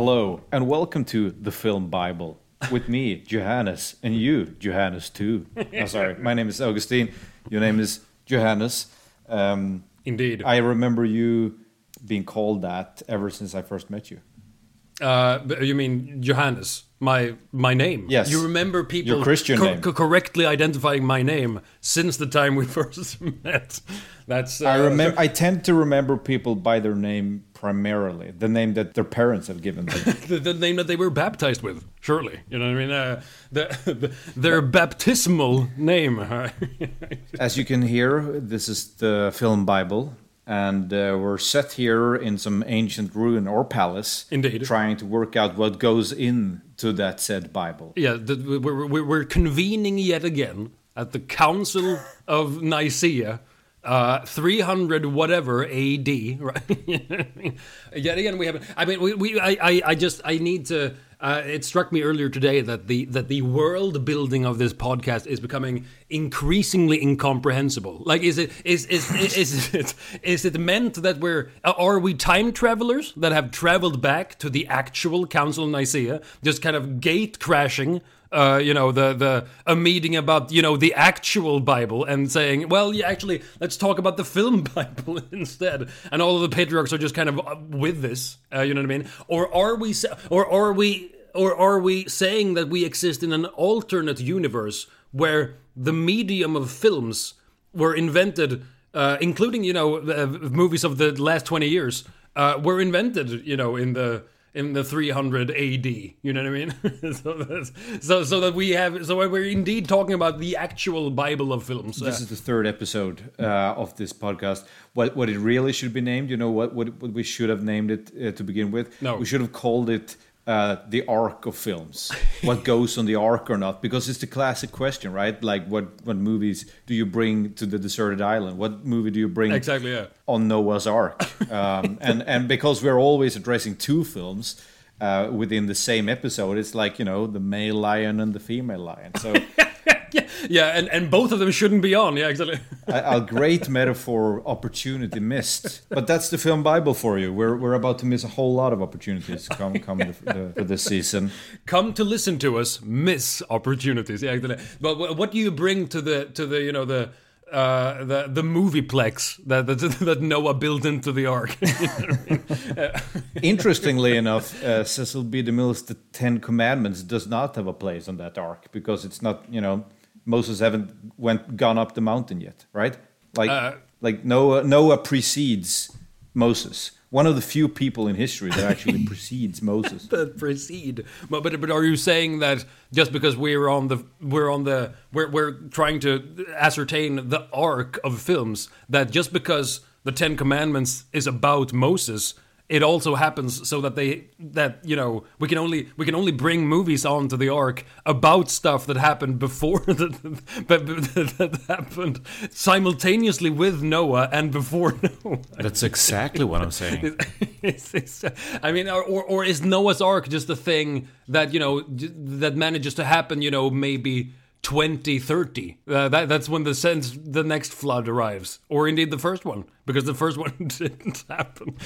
Hello, and welcome to the Film Bible with me, Johannes, and you, Johannes, too. Oh, sorry, my name is Augustine. Your name is Johannes. Um, Indeed. I remember you being called that ever since I first met you. Uh, you mean Johannes? My my name. Yes. You remember people Your Christian name. co- correctly identifying my name since the time we first met. That's. Uh, I remember. I tend to remember people by their name primarily, the name that their parents have given them. the, the name that they were baptized with. Surely, you know what I mean. Uh, the, the, their baptismal name. As you can hear, this is the Film Bible, and uh, we're set here in some ancient ruin or palace. Indeed. Trying to work out what goes into that said Bible. yeah, the, we're, we're, we're convening yet again at the Council of Nicaea. Uh, 300 whatever AD, right? Yet again, we haven't. I mean, we, we I, I, I just, I need to. Uh, it struck me earlier today that the that the world building of this podcast is becoming increasingly incomprehensible. Like, is it is is is, is it is it meant that we're are we time travelers that have traveled back to the actual Council of Nicaea, just kind of gate crashing? Uh, you know, the the a meeting about you know the actual Bible and saying, well, yeah, actually, let's talk about the film Bible instead. And all of the patriarchs are just kind of uh, with this, uh, you know what I mean? Or are we, or are we, or are we saying that we exist in an alternate universe where the medium of films were invented, uh, including you know the, uh, movies of the last twenty years, were invented, you know, in the in the 300 AD. You know what I mean? so, that's, so so that we have so we're indeed talking about the actual Bible of films. This is the third episode uh, of this podcast. What what it really should be named? You know what what, what we should have named it uh, to begin with? No. we should have called it. Uh, the arc of films, what goes on the arc or not? Because it's the classic question, right? Like, what what movies do you bring to the deserted island? What movie do you bring exactly. Yeah. on Noah's Ark, um, and and because we're always addressing two films uh, within the same episode, it's like you know the male lion and the female lion. So Yeah, yeah, and, and both of them shouldn't be on. Yeah, exactly. a, a great metaphor, opportunity missed. But that's the film Bible for you. We're we're about to miss a whole lot of opportunities come come the, the, for this season. Come to listen to us, miss opportunities. Yeah, exactly. But what do you bring to the to the you know the uh, the the movieplex that, that that Noah built into the ark? Interestingly enough, uh, Cecil B. DeMille's The Ten Commandments does not have a place on that ark because it's not, you know, Moses haven't went gone up the mountain yet, right? Like, Uh, like Noah, Noah precedes Moses. One of the few people in history that actually precedes Moses. that proceed. But, but but are you saying that just because we're on the we're on the we're we're trying to ascertain the arc of films that just because the Ten Commandments is about Moses, it also happens so that they that you know we can only we can only bring movies onto the ark about stuff that happened before that but that happened simultaneously with Noah and before Noah. That's exactly what I'm saying. It's- it's- I mean, or, or or is Noah's Ark just a thing that you know that manages to happen? You know, maybe 2030. Uh, that that's when the sense the next flood arrives, or indeed the first one, because the first one didn't happen.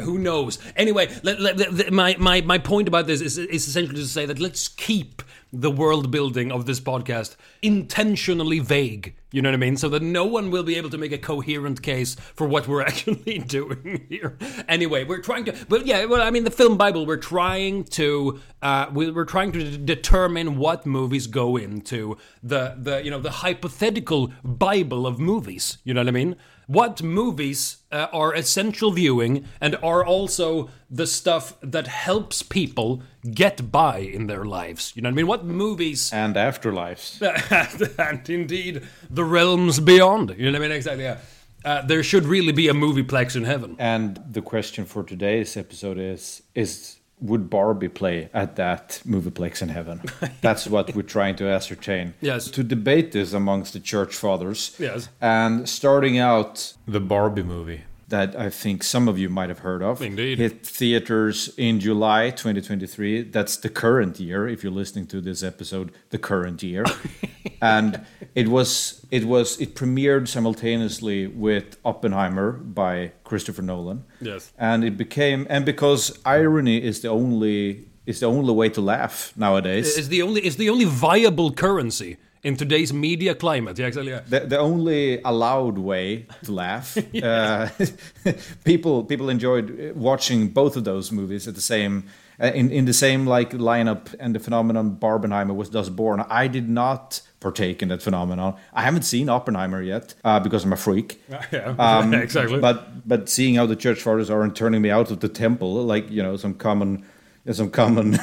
Who knows? Anyway, let, let, let- my my my point about this is is essentially to say that let's keep the world building of this podcast intentionally vague. You know what I mean? So that no one will be able to make a coherent case for what we're actually doing here. Anyway, we're trying to, but yeah, well, I mean, the film Bible, we're trying to, uh, we- we're trying to determine what movies go into the, the, you know, the hypothetical Bible of movies. You know what I mean? What movies uh, are essential viewing and are also the stuff that helps people get by in their lives? You know what I mean? What movies And afterlives. and indeed the realms beyond. You know what I mean? Exactly. Yeah. Uh, there should really be a movieplex in heaven. And the question for today's episode is: Is would Barbie play at that movieplex in heaven? That's what we're trying to ascertain. Yes. To debate this amongst the church fathers. Yes. And starting out the Barbie movie. That I think some of you might have heard of. Indeed. Hit theaters in July 2023. That's the current year. If you're listening to this episode, the current year, and it was it was it premiered simultaneously with Oppenheimer by Christopher Nolan. Yes. and it became and because irony is the only is the only way to laugh nowadays. It's the only it's the only viable currency in today's media climate. Yeah, exactly. Yeah. the, the only allowed way to laugh. uh, people people enjoyed watching both of those movies at the same uh, in in the same like lineup, and the phenomenon Barbenheimer was thus born. I did not partake in that phenomenon. I haven't seen Oppenheimer yet uh, because I'm a freak. Yeah, Um, exactly. But but seeing how the church fathers are and turning me out of the temple, like you know some common some common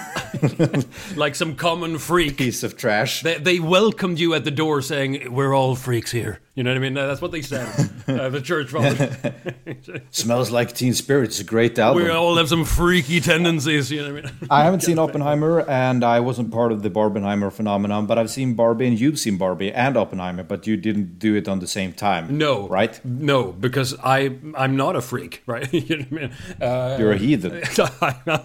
like some common freak. piece of trash. They, they welcomed you at the door saying, We're all freaks here. You know what I mean? That's what they said. uh, the church fathers. Smells like Teen Spirit. It's a great album. we all have some freaky tendencies. You know what I mean? I haven't seen Oppenheimer, and I wasn't part of the Barbenheimer phenomenon. But I've seen Barbie, and you've seen Barbie and Oppenheimer, but you didn't do it on the same time. No. right? No, because I, I'm not a freak, right? you know what I mean? Uh, You're a heathen.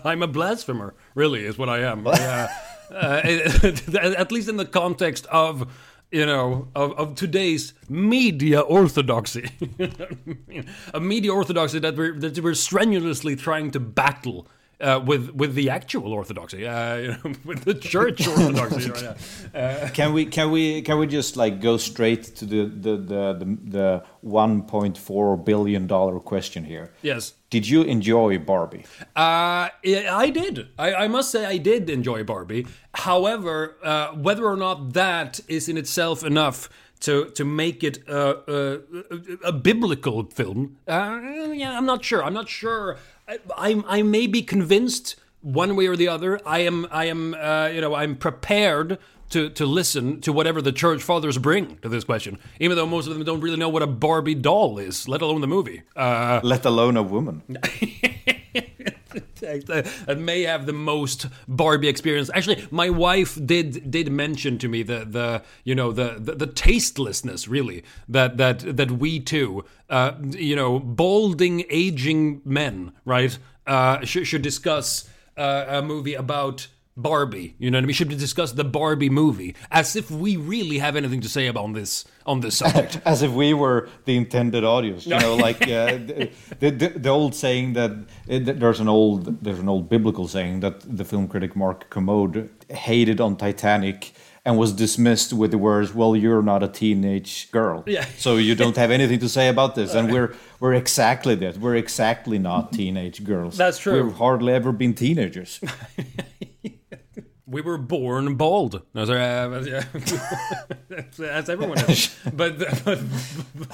I'm a blasphemer, really, is what I am. Uh, at least in the context of, you know, of, of today's media orthodoxy. A media orthodoxy that we're, that we're strenuously trying to battle. Uh, with with the actual orthodoxy, uh, you know, with the church orthodoxy, know, yeah. Can we can we can we just like go straight to the the the the, the 1.4 billion dollar question here? Yes. Did you enjoy Barbie? Uh, I did. I, I must say I did enjoy Barbie. However, uh, whether or not that is in itself enough to to make it uh, uh, a biblical film, uh, yeah, I'm not sure. I'm not sure. I, I, may be convinced one way or the other. I am I am uh, you know I'm prepared. To, to listen to whatever the church fathers bring to this question, even though most of them don't really know what a Barbie doll is, let alone the movie. Uh, Let alone a woman. that may have the most Barbie experience. Actually, my wife did did mention to me the the you know the the, the tastelessness really that that that we too uh, you know balding aging men right uh, should discuss uh, a movie about. Barbie, you know what I mean? Should we discuss the Barbie movie as if we really have anything to say about this on this subject. As if we were the intended audience, you know, like uh, the, the the old saying that uh, there's an old there's an old biblical saying that the film critic Mark Kermode hated on Titanic and was dismissed with the words, "Well, you're not a teenage girl, Yeah. so you don't have anything to say about this." And we're we're exactly that. We're exactly not teenage girls. That's true. We've hardly ever been teenagers. We were born bald. No, sorry, uh, yeah. that's, that's everyone is. But, but,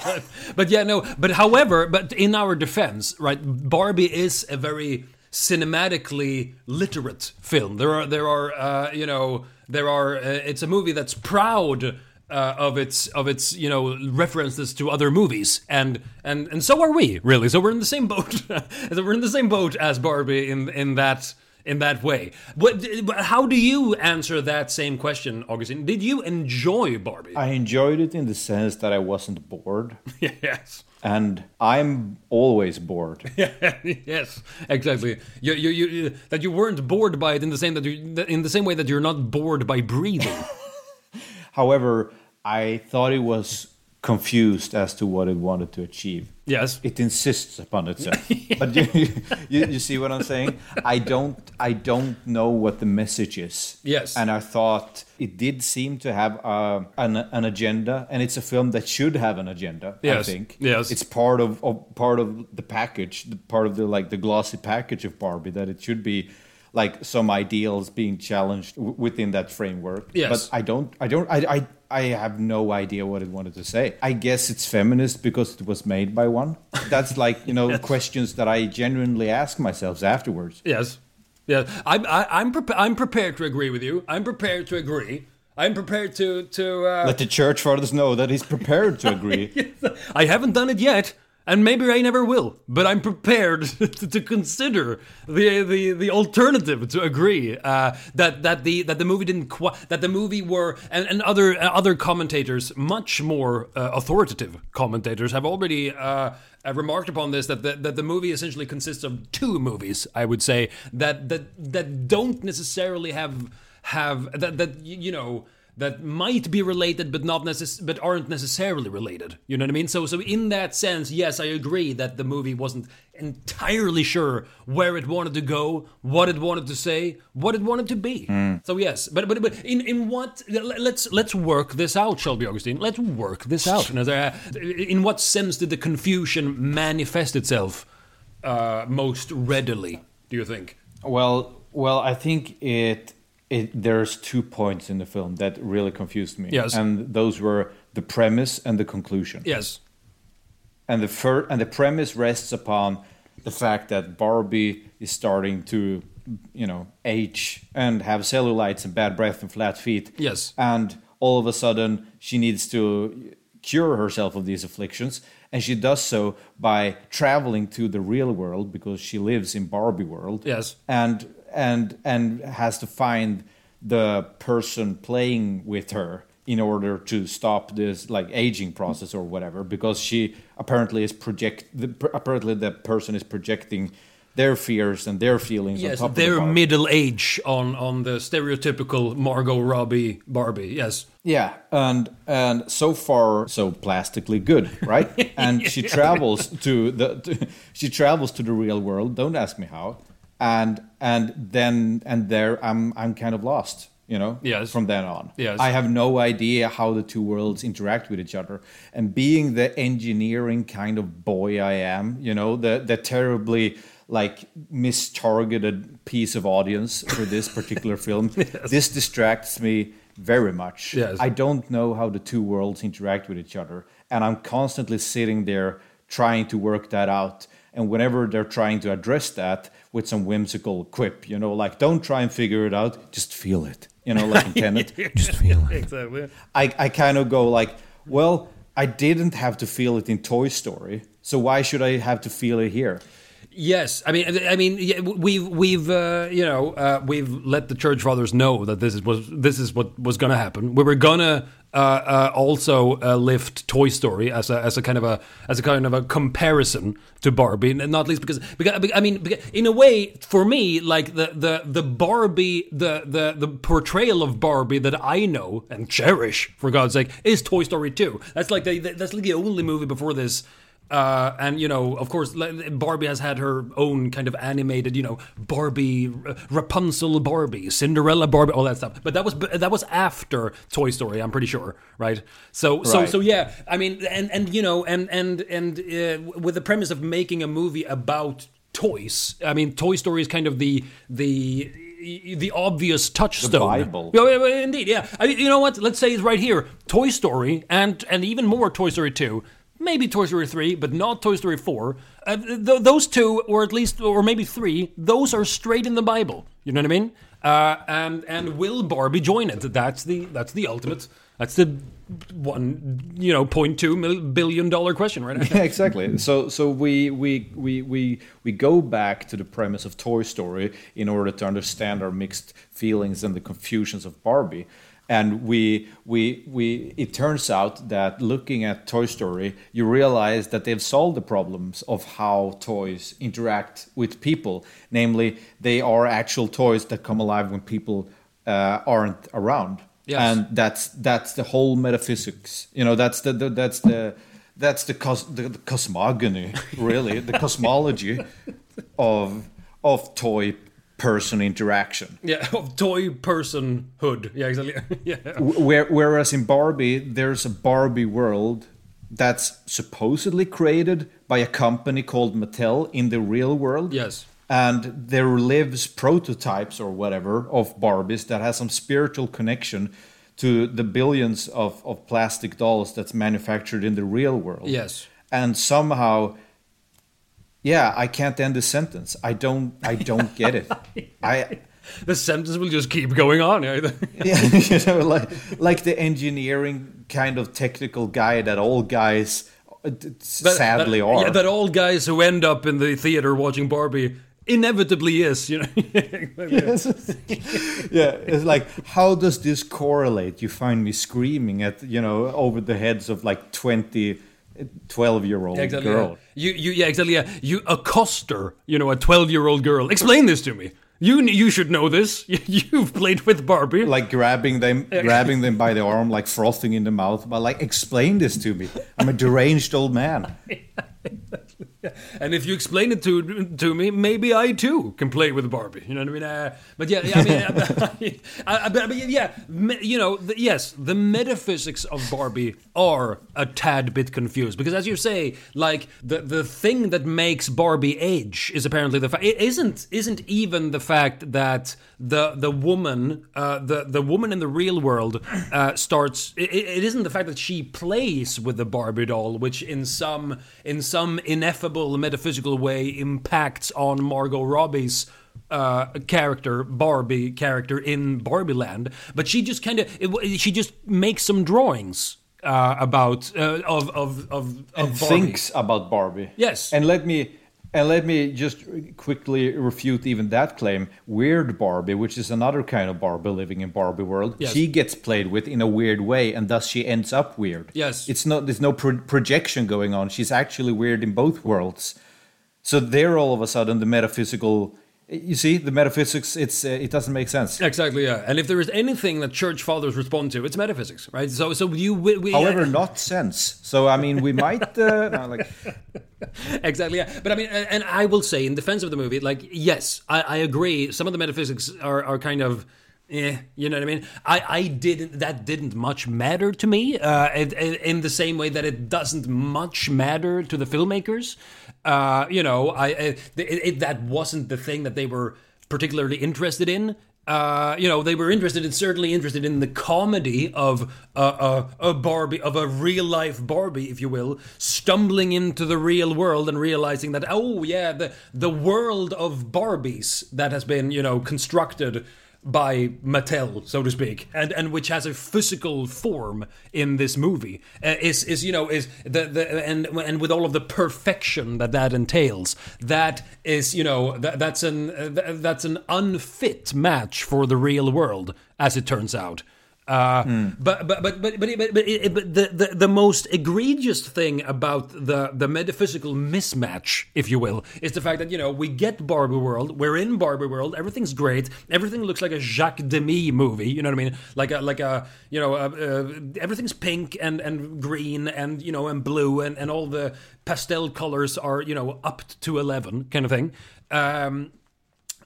but, but yeah, no. But however, but in our defense, right, Barbie is a very cinematically literate film. There are there are uh, you know there are uh, it's a movie that's proud. Uh, of its of its you know references to other movies and and and so are we really so we're in the same boat so we're in the same boat as Barbie in in that in that way. What, how do you answer that same question, Augustine? Did you enjoy Barbie? I enjoyed it in the sense that I wasn't bored. yes. And I'm always bored. yes, exactly. You, you, you, that you weren't bored by it in the same that you, in the same way that you're not bored by breathing. However, I thought it was confused as to what it wanted to achieve. yes. It insists upon itself. but you, you, you see what I'm saying? I don't I don't know what the message is. Yes. And I thought it did seem to have uh, an an agenda, and it's a film that should have an agenda. Yes. I think. Yes. It's part of, of part of the package, the part of the like the glossy package of Barbie that it should be like some ideals being challenged w- within that framework. Yes. But I don't I don't I, I I have no idea what it wanted to say. I guess it's feminist because it was made by one. That's like, you know, questions that I genuinely ask myself afterwards. Yes. Yeah. I'm I, I'm prepa- I'm prepared to agree with you. I'm prepared to agree. I'm prepared to to. Uh, Let the church fathers know that he's prepared to agree. I haven't done it yet. And maybe I never will, but I'm prepared to, to consider the, the the alternative to agree uh, that that the that the movie didn't qu- that the movie were and, and other uh, other commentators, much more uh, authoritative commentators, have already. Uh, remarked upon this that the, that the movie essentially consists of two movies. I would say that that that don't necessarily have have that that you know that might be related but not necess- but aren't necessarily related. You know what I mean? So so in that sense, yes, I agree that the movie wasn't entirely sure where it wanted to go, what it wanted to say, what it wanted to be. So yes, but but but in in what let's let's work this out, Shelby Augustine. Let's work this out. There- in what sense did the confusion manifest itself uh, most readily? Do you think? Well, well, I think it it there's two points in the film that really confused me. Yes. and those were the premise and the conclusion. Yes. and the fir- and the premise rests upon the fact that Barbie is starting to, you know, age and have cellulites and bad breath and flat feet. Yes. and all of a sudden she needs to cure herself of these afflictions, and she does so by traveling to the real world because she lives in Barbie world. Yes. and and and has to find the person playing with her in order to stop this like aging process or whatever because she apparently is project the, apparently the person is projecting their fears and their feelings on Yes, top their of the Barbie. middle age on on the stereotypical Margot Robbie Barbie. Yes. Yeah, and and so far so plastically good, right? And she travels to the to, she travels to the real world. Don't ask me how. And and then and there I'm I'm kind of lost, you know. Yes. From then on, Yes. I have no idea how the two worlds interact with each other. And being the engineering kind of boy I am, you know, the the terribly like mistargeted piece of audience for this particular film, this distracts me very much. Yes. I don't know how the two worlds interact with each other. And I'm constantly sitting there trying to work that out. And whenever they're trying to address that with some whimsical quip, you know, like, don't try and figure it out, just feel it. You know, like in Tenet, just feel it. Exactly. I, I kind of go like, well, I didn't have to feel it in Toy Story. So why should I have to feel it here? Yes, I mean, I mean, we've we've uh, you know uh, we've let the church fathers know that this is was this is what was going to happen. We were gonna uh, uh, also uh, lift Toy Story as a as a kind of a as a kind of a comparison to Barbie, and not least because because I mean, in a way, for me, like the the the Barbie, the the the portrayal of Barbie that I know and cherish, for God's sake, is Toy Story two. That's like the, that's like the only movie before this. Uh, and you know, of course, Barbie has had her own kind of animated, you know, Barbie, uh, Rapunzel Barbie, Cinderella Barbie, all that stuff. But that was that was after Toy Story, I'm pretty sure, right? So so Right. so yeah, I mean, and and you know, and and and uh, with the premise of making a movie about toys, I mean, Toy Story is kind of the the the obvious touchstone. Bible. Yeah, indeed, yeah. I, you know what? Let's say it's right here: Toy Story, and and even more Toy Story two. Maybe Toy Story three, but not Toy Story four. Uh, th- those two, or at least, or maybe three, those are straight in the Bible. You know what I mean? Uh, and and will Barbie join it? That's the that's the ultimate. That's the one you know point two billion dollar question right. Yeah, exactly. So so we we we we we go back to the premise of Toy Story in order to understand our mixed feelings and the confusions of Barbie. And we we we it turns out that looking at Toy Story, you realize that they've solved the problems of how toys interact with people. Namely, they are actual toys that come alive when people uh, aren't around. Yes. And that's that's the whole metaphysics. You know, that's the, the that's the that's the, cos, the, the cosmogony, really, the cosmology of of toy person interaction. yeah, of toy personhood. Yeah, exactly. yeah. Where, whereas in Barbie, there's a Barbie world that's supposedly created by a company called Mattel in the real world. Yes. And there lives prototypes or whatever of Barbies that has some spiritual connection to the billions of, of plastic dolls that's manufactured in the real world. Yes. And somehow yeah, I can't end the sentence. I don't I don't get it. I The sentence will just keep going on. Yeah. yeah, you know, like like the engineering kind of technical guy that all guys uh, sadly that, are. Yeah, that all guys who end up in the theater watching Barbie inevitably is, you know. yeah, it's like how does this correlate? You find me screaming at you know over the heads of like 20 12 year old exactly, girl. Yeah. You, you, yeah, exactly. Yeah, you accost her, you know, a twelve-year-old girl. Explain this to me. You, you should know this. You've played with Barbie. Like grabbing them, grabbing them by the arm, like frothing in the mouth. But like, explain this to me. I'm a deranged old man. and if you explain it to to me, maybe I too can play with Barbie. You know what I mean? Uh, but yeah, I mean, I, I, but, yeah, you know, the, yes, the metaphysics of Barbie are a tad bit confused because, as you say, like the the thing that makes Barbie age is apparently the fact it isn't isn't even the fact that the the woman uh, the the woman in the real world uh, starts. It, it isn't the fact that she plays with the Barbie doll, which in some in some ineffable metaphysical way impacts on Margot Robbie's uh, character, Barbie character in Barbie Land, but she just kind of she just makes some drawings uh, about uh, of of of, of and Barbie. thinks about Barbie. Yes, and let me and let me just quickly refute even that claim. Weird Barbie, which is another kind of Barbie living in Barbie world, yes. she gets played with in a weird way, and thus she ends up weird. Yes, it's not. There's no pro- projection going on. She's actually weird in both worlds. So there, all of a sudden, the metaphysical you see the metaphysics it's uh, it doesn't make sense. Exactly yeah. And if there is anything that church fathers respond to it's metaphysics right? So so you we, we, however uh, not sense. So i mean we might uh, no, like exactly yeah. But i mean and i will say in defense of the movie like yes i, I agree some of the metaphysics are, are kind of yeah, you know what I mean. I, I didn't. That didn't much matter to me. Uh, it, it, in the same way that it doesn't much matter to the filmmakers. Uh, you know, I it, that wasn't the thing that they were particularly interested in. Uh, you know, they were interested in certainly interested in the comedy of a, a, a, Barbie, of a real life Barbie, if you will, stumbling into the real world and realizing that oh yeah, the the world of Barbies that has been you know constructed by Mattel, so to speak, and and which has a physical form in this movie uh, is is you know is the the and and with all of the perfection that that entails, that is you know that, that's an uh, that's an unfit match for the real world, as it turns out. Uh, mm. But but but but but, but, but, but the, the the most egregious thing about the the metaphysical mismatch, if you will, is the fact that you know we get Barbie World, we're in Barbie World, everything's great, everything looks like a Jacques Demy movie, you know what I mean? Like a like a you know uh, uh, everything's pink and and green and you know and blue and and all the pastel colors are you know up to eleven kind of thing. Um,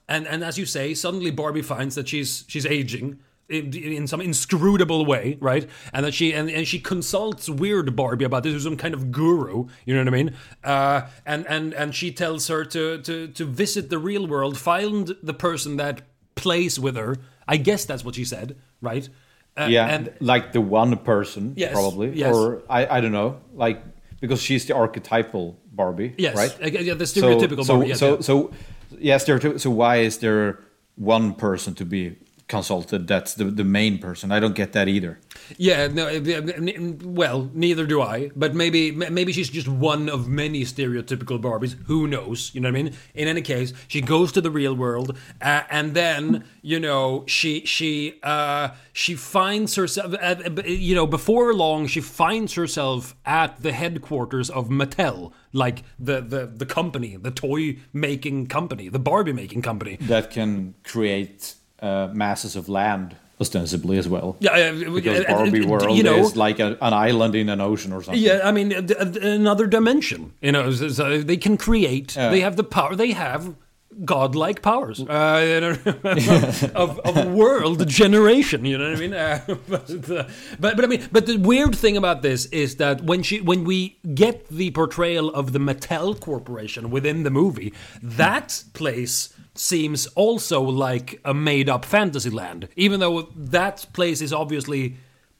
and and as you say, suddenly Barbie finds that she's she's aging in some inscrutable way, right? And that she and, and she consults Weird Barbie about this, who's some kind of guru, you know what I mean? Uh, and and and she tells her to to to visit the real world, find the person that plays with her. I guess that's what she said, right? Uh, yeah, and like the one person, yes, probably, yes. or I I don't know, like because she's the archetypal Barbie, yes, right? Yeah, the stereotypical so, Barbie. So yeah, so so yeah, stereotypical. So why is there one person to be consulted that's the, the main person. I don't get that either. Yeah no well neither do i but maybe maybe she's just one of many stereotypical barbies. Who knows? You know what i mean? In any case she goes to the real world uh, and then you know she she uh, she finds herself uh, you know before long she finds herself at the headquarters of mattel like the the the company the toy making company the barbie making company. That can create uh, masses of land ostensibly as well. Yeah, uh, because Barbie World you know, is like a, an island in an ocean or something. Yeah, I mean another dimension. You know, so they can create. They have the power. They have godlike powers uh, of, of world generation. You know what I mean? Uh, but, uh, but, but I mean, but the weird thing about this is that when she when we get the portrayal of the Mattel Corporation within the movie, that place seems also like a made up fantasy land, even though that place is obviously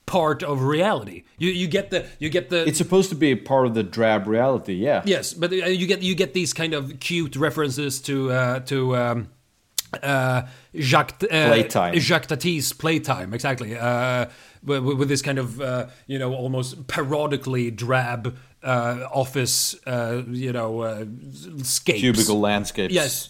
part of reality. You you get the you get the. It's supposed to be part of the drab reality, yeah. Yes, but uh, you get you get these kind of cute references to uh, to. Um, uh, Jacques uh, playtime. Jacques Tati's playtime, exactly. Uh, with, with, this kind of uh, you know almost parodically drab uh, office, uh, you know, uh, scapes. Cubicle landscapes. Yes.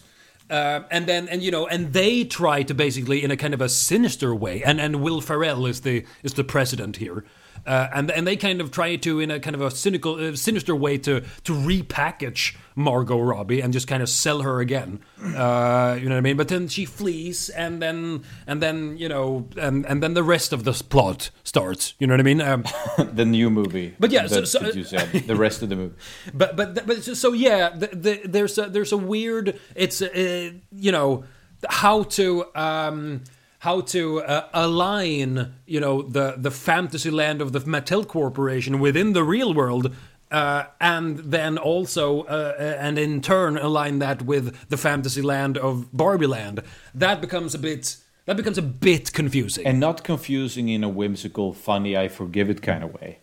Uh, and then and you know and they try to basically in a kind of a sinister way and and Will Ferrell is the is the president here uh, and and they kind of try to in a kind of a cynical uh, sinister way to to repackage Margot Robbie and just kind of sell her again uh, you know what I mean but then she flees and then and then you know and and then the rest of the plot starts you know what I mean um, the new movie. But yeah, so- that, so- that you said the rest of the movie. but but but so yeah, the, the, there's a there's a weird. It's uh, you know how to um, how to uh, align you know the the fantasy land of the Mattel Corporation within the real world. Uh, and then also, uh, and in turn, align that with the fantasy land of Barbie Land. That becomes a bit. That becomes a bit confusing. And not confusing in a whimsical, funny, I forgive it kind of way.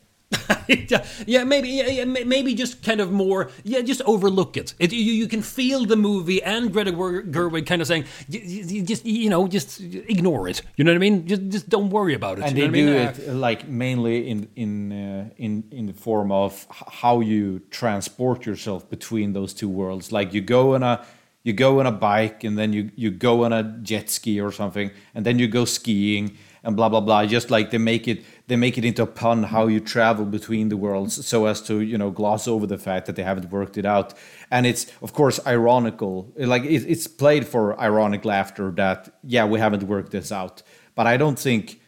Yeah, maybe, yeah, yeah, maybe just kind of more, yeah, just overlook it. it you, you can feel the movie and Greta Ger- Gerwig kind of saying, just you know, just ignore it. You know what I mean? Just, just don't worry about it. and you they know do what I mean? it uh, like mainly in in uh, in in the form of how you transport yourself between those two worlds like you go on a you go on a bike and then you you go on a jet ski or something and then you go skiing and blah blah blah just like they make it they make it into a pun how you travel between the worlds so as to you know gloss over the fact that they haven't worked it out and it's of course ironical like it, it's played for ironic laughter that yeah we haven't worked this out but i don't think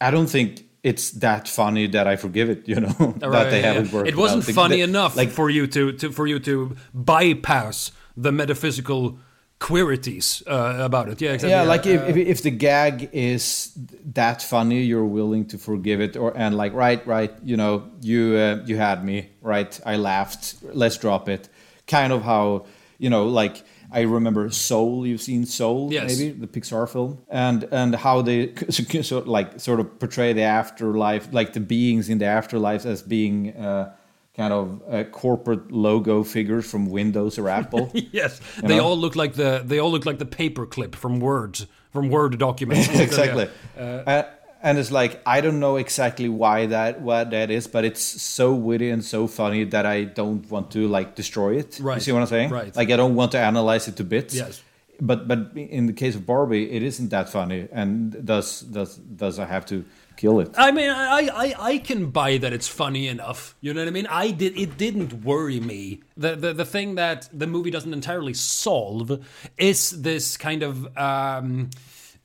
I don't think it's that funny that I forgive it. You know that they yeah, haven't worked. It wasn't out. Funny the- enough Like for you to, to for you to bypass the metaphysical queerities uh, about it. Yeah, exactly. yeah, like if, uh, if if the gag is that funny, you're willing to forgive it, or and like right, right, you know, you uh, you had me, right? I laughed. Let's drop it. Kind of how you know, like I remember Soul. You've seen Soul, Yes. maybe the Pixar film, and and how they sort like sort of portray the afterlife, like the beings in the afterlife as being. Uh, Kind of uh, corporate logo figures from Windows or Apple. yes, they know? all look like the they all look like the paperclip from Word from Word documents. exactly. Uh, Uh, and it's like I don't know exactly why that what that is, but it's so witty and so funny that I don't want to like destroy it. Right. You see what I'm saying? Right. Like I don't want to analyze it to bits. Yes. But but in the case of Barbie, it isn't that funny, and does does does I have to kill it? I mean, I, I I can buy that it's funny enough. You know what I mean? I did. It didn't worry me. The the the thing that the movie doesn't entirely solve is this kind of. Um,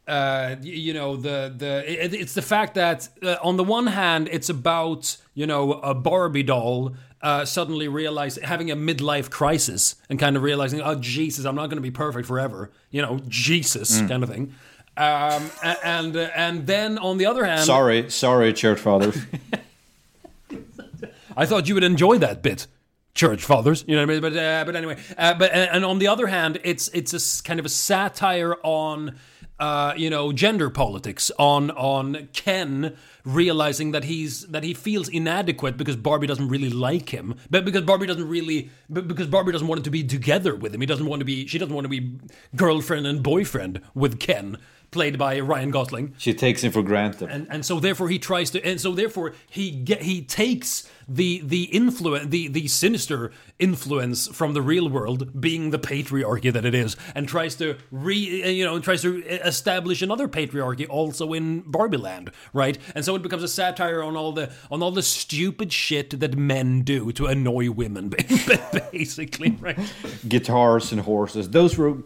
uh, you know the the it, it's the fact that uh, on the one hand it's about you know a Barbie doll uh, suddenly realize having a midlife crisis and kind of realizing oh Jesus I'm not going to be perfect forever you know Jesus kind of thing um, and uh, and then on the other hand Sorry, sorry, church fathers. I thought you would enjoy that bit, church fathers. You know what I mean? But uh, but anyway, uh, but and, and on the other hand, it's it's a kind of a satire on. Uh, you know, gender politics on on Ken realizing that he's that he feels inadequate because Barbie doesn't really like him, but because Barbie doesn't really, but because Barbie doesn't want to be together with him. He doesn't want to be. She doesn't want to be girlfriend and boyfriend with Ken, played by Ryan Gosling she takes him for granted. and and so therefore he tries to and so therefore he get he takes the the influence the the sinister influence from the real world being the patriarchy that it is and tries to re you know and tries to establish another patriarchy also in Barbie Land right and so it becomes a satire on all the on all the stupid shit that men do to annoy women basically right Guitars and horses. Those were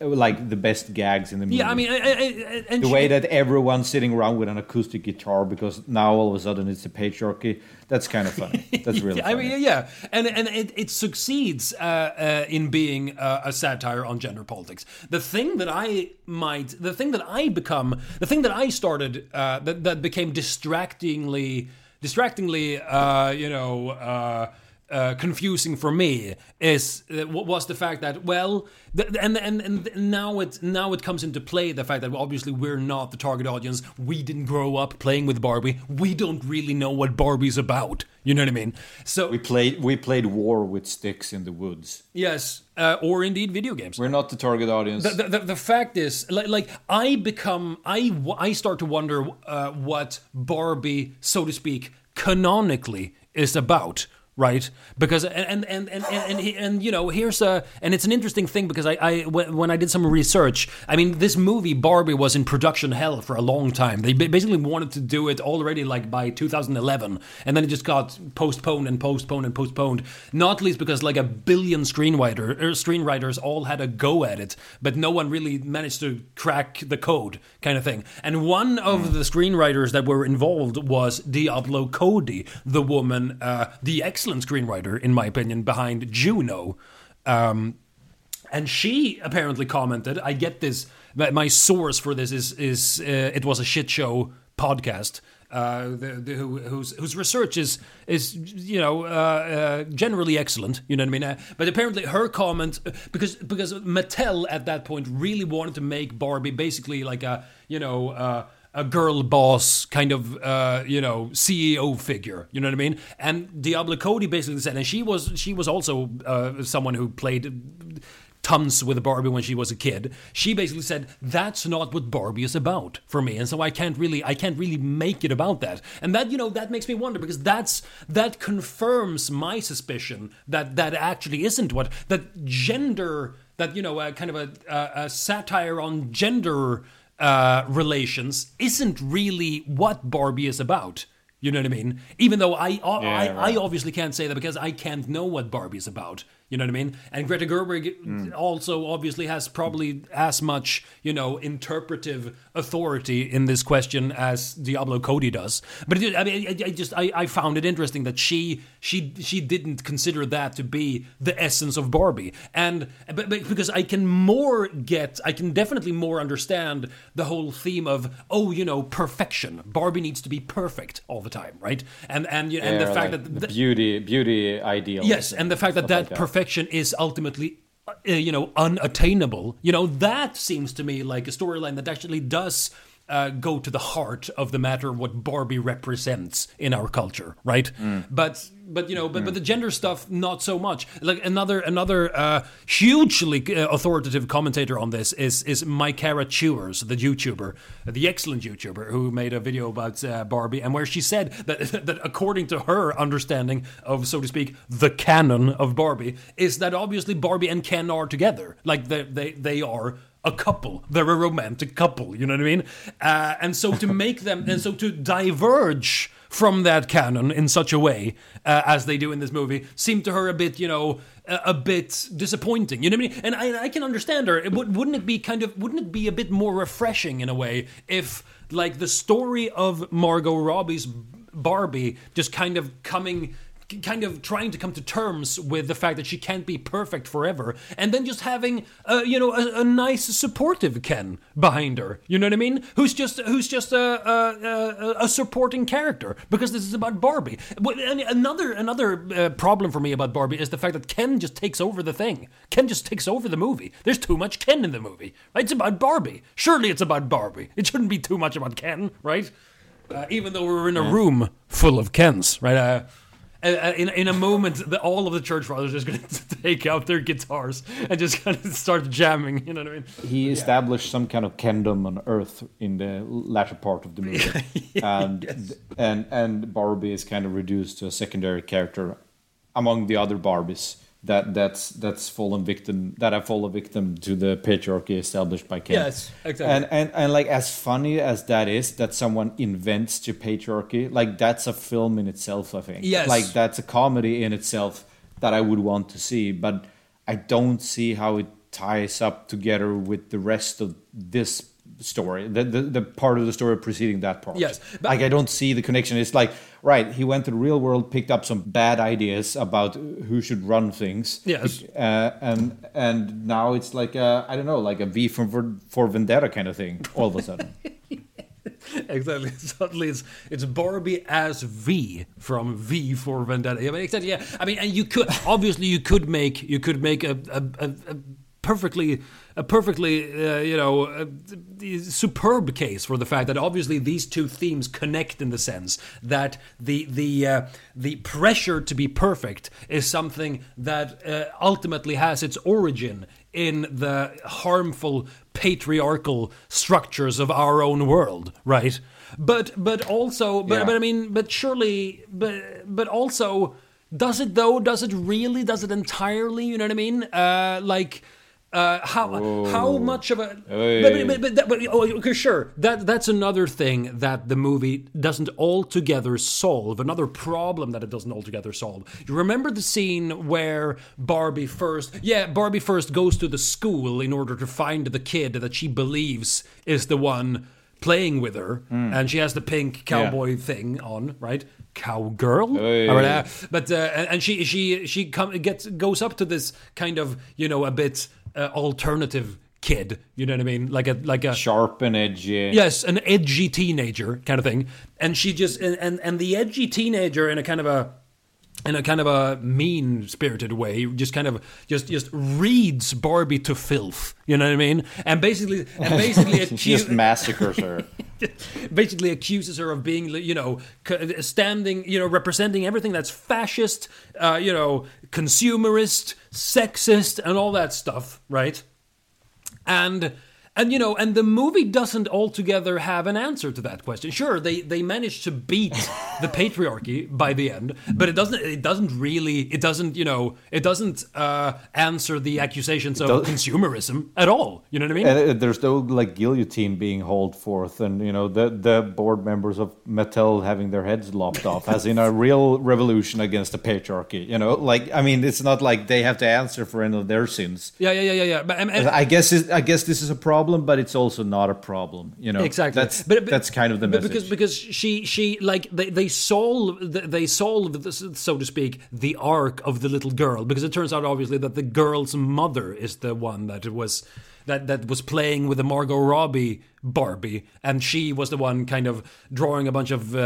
like the best gags in the movie. yeah I mean I, I, the way that everyone's sitting around with an acoustic guitar because now all of a sudden it's a patriarchy. That's kind of funny. That's really I funny. mean, yeah, and and it, it succeeds uh, uh, in being uh, a satire on gender politics. The thing that I might, the thing that I become, the thing that I started uh, that that became distractingly, distractingly, uh, you know. Uh, confusing for me is uh, was the fact that well and, and and now it now it comes into play the fact that obviously we're not the target audience. We didn't grow up playing with Barbie. We don't really know what Barbie's about. You know what I mean? So We played we played war with sticks in the woods. yes uh, or indeed video games. We're not the target audience. the, the, the fact is like, like I become I I start to wonder uh, what Barbie so to speak canonically is about right? Because and and and and, and, and, and you know here's a and it's an interesting thing because I, I when I did some research, I mean this movie Barbie was in production hell for a long time. They basically wanted to do it already like by 2011, and then it just got postponed and postponed and postponed. Not least because like a billion screenwriter er, screenwriters all had a go at it, but no one really managed to crack the code, kind of thing. And one of the screenwriters that were involved was Diablo Cody, the woman, uh, the ex excellent screenwriter, in my opinion, behind Juno. Um, and she apparently commented, I get this, my source for this is, is uh, it was a shit show podcast. Uh, the, the, who, whose, whose research is is you know uh, uh, generally excellent. You know what I mean? Uh, but apparently her comment because because Mattel at that point really wanted to make Barbie basically like a you know uh, a girl boss kind of uh, you know CEO figure. You know what I mean? And Diablo Cody basically said, and she was she was also uh, someone who played tons with Barbie when she was a kid. She basically said that's not what Barbie is about for me, and so I can't really I can't really make it about that. And that you know that makes me wonder because that's that confirms my suspicion that that actually isn't what that gender that you know a kind of a, a, a satire on gender uh, relations isn't really what Barbie is about. You know what I mean? Even though I, I, yeah, I, right. I obviously can't say that because I can't know what Barbie is about. You know what I mean? And Greta Gerwig mm. also obviously has probably as much, you know, interpretive authority in this question as Diablo Cody does. But it, I mean, I, I just I, I, found it interesting that she she she didn't consider that to be the essence of Barbie, and but, but because I can more get, I can definitely more understand the whole theme of oh, you know, perfection. Barbie needs to be perfect all the time, right? And and and yeah, the fact like that the beauty beauty ideal. Yes, and the fact that that, like that perfection perfection is ultimately uh, you know unattainable. You know that seems to me like a storyline that actually does uh, go to the heart of the matter what Barbie represents in our culture, right? Mm. But but you know, but, mm. but the gender stuff not so much. Like another another uh, hugely uh, authoritative commentator on this is is Mycara Chewers, the YouTuber, the excellent YouTuber who made a video about uh, Barbie, and where she said that that according to her understanding of so to speak the canon of Barbie is that obviously Barbie and Ken are together, like they they they are a couple. They're a romantic couple. You know what I mean? Uh, and so to make them, and so to diverge from that canon in such a way uh, as they do in this movie seemed to her a bit, you know, a, a bit disappointing. You know what I mean? And I, I can understand her. It, wouldn't it be kind of, wouldn't it be a bit more refreshing in a way if, like, the story of Margot Robbie's Barbie just kind of coming kind of trying to come to terms with the fact that she can't be perfect forever, and then just having, uh, you know, a, a, nice supportive Ken behind her. You know what I mean? Who's just who's just a a, a supporting character because this is about Barbie. But another another uh, problem for me about Barbie is the fact that Ken just takes over the thing. Ken just takes over the movie. There's too much Ken in the movie. Right? It's about Barbie. Surely it's about Barbie. It shouldn't be too much about Ken, right? Uh, even though we're in a room full of Kens, right? Uh, in, in a moment that all of the church fathers are just going to take out their guitars and just kind of start jamming. You know what I mean? He established some kind of kingdom on Earth in the latter part of the movie, yeah, and yes. and and Barbie is kind of reduced to a secondary character among the other Barbies that that's that's fallen victim that have fallen victim to the patriarchy established by Ken. Yes, exactly. And and and like as funny as that is, that someone invents the patriarchy, like that's a film in itself. I think. Yes. Like that's a comedy in itself that I would want to see, but I don't see how it ties up together with the rest of this story, the, the, the part of the story preceding that part. Yes, like I don't see the connection. It's like right, he went to the real world, picked up some bad ideas about who should run things. Yes, uh, and and now it's like I don't know, like a V for for Vendetta kind of thing. All of a sudden. exactly. Suddenly, it's it's Barbie as V from V for Vendetta. I mean, exactly. Yeah. I mean, and you could obviously you could make you could make a, a, a, a perfectly a perfectly uh, you know superb case for the fact that obviously these two themes connect in the sense that the the uh, the pressure to be perfect is something that uh, ultimately has its origin in the harmful patriarchal structures of our own world right but but also but, yeah. but i mean but surely but but also Does it though? Does it really? Does it entirely? You know what I mean? Uh, like. Uh, how how much of a but, but, but, but oh, okay, sure. That that's another thing that the movie doesn't altogether solve another problem that it doesn't altogether solve. You remember the scene where Barbie first yeah Barbie first goes to the school in order to find the kid that she believes is the one playing with her and she has the pink cowboy thing on right? Cowgirl? Hey. All right, uh, but uh, and and she she she come, gets goes up to this kind of you know a bit uh, alternative kid you know what i mean like a like a Sharp and edgy. yes an edgy teenager kind of thing and she just and and, and the edgy teenager in a kind of a in a kind of a mean spirited way just kind of just just reads barbie to filth you know what i mean and basically and basically She just massacres her. basically accuses her of being, you know, standing, you know, representing everything that's fascist, uh, you know, consumerist, sexist, and all that stuff, right? And and you know, and the movie doesn't altogether have an answer to that question. Sure, they they managed to beat the patriarchy by the end, but it doesn't it doesn't really it doesn't you know it doesn't uh, answer the accusations of consumerism at all. You know what I mean? And uh, there's no like guillotine being hauled forth, and you know the the board members of Mattel having their heads lopped off, as in a real revolution against the patriarchy. You know, like I mean, it's not like they have to answer for any of their sins. yeah, yeah, yeah, yeah, yeah. But, and- and- I guess it, I guess this is a problem, but it's also not a problem. You know, exactly That's But- but- that's kind of the message. because because she she like they they solve they solve so to speak the arc of the little girl because it turns out obviously that the girl's mother is the one that was that that was playing with the Margot Robbie Barbie and she was the one kind of drawing a bunch of uh, uh,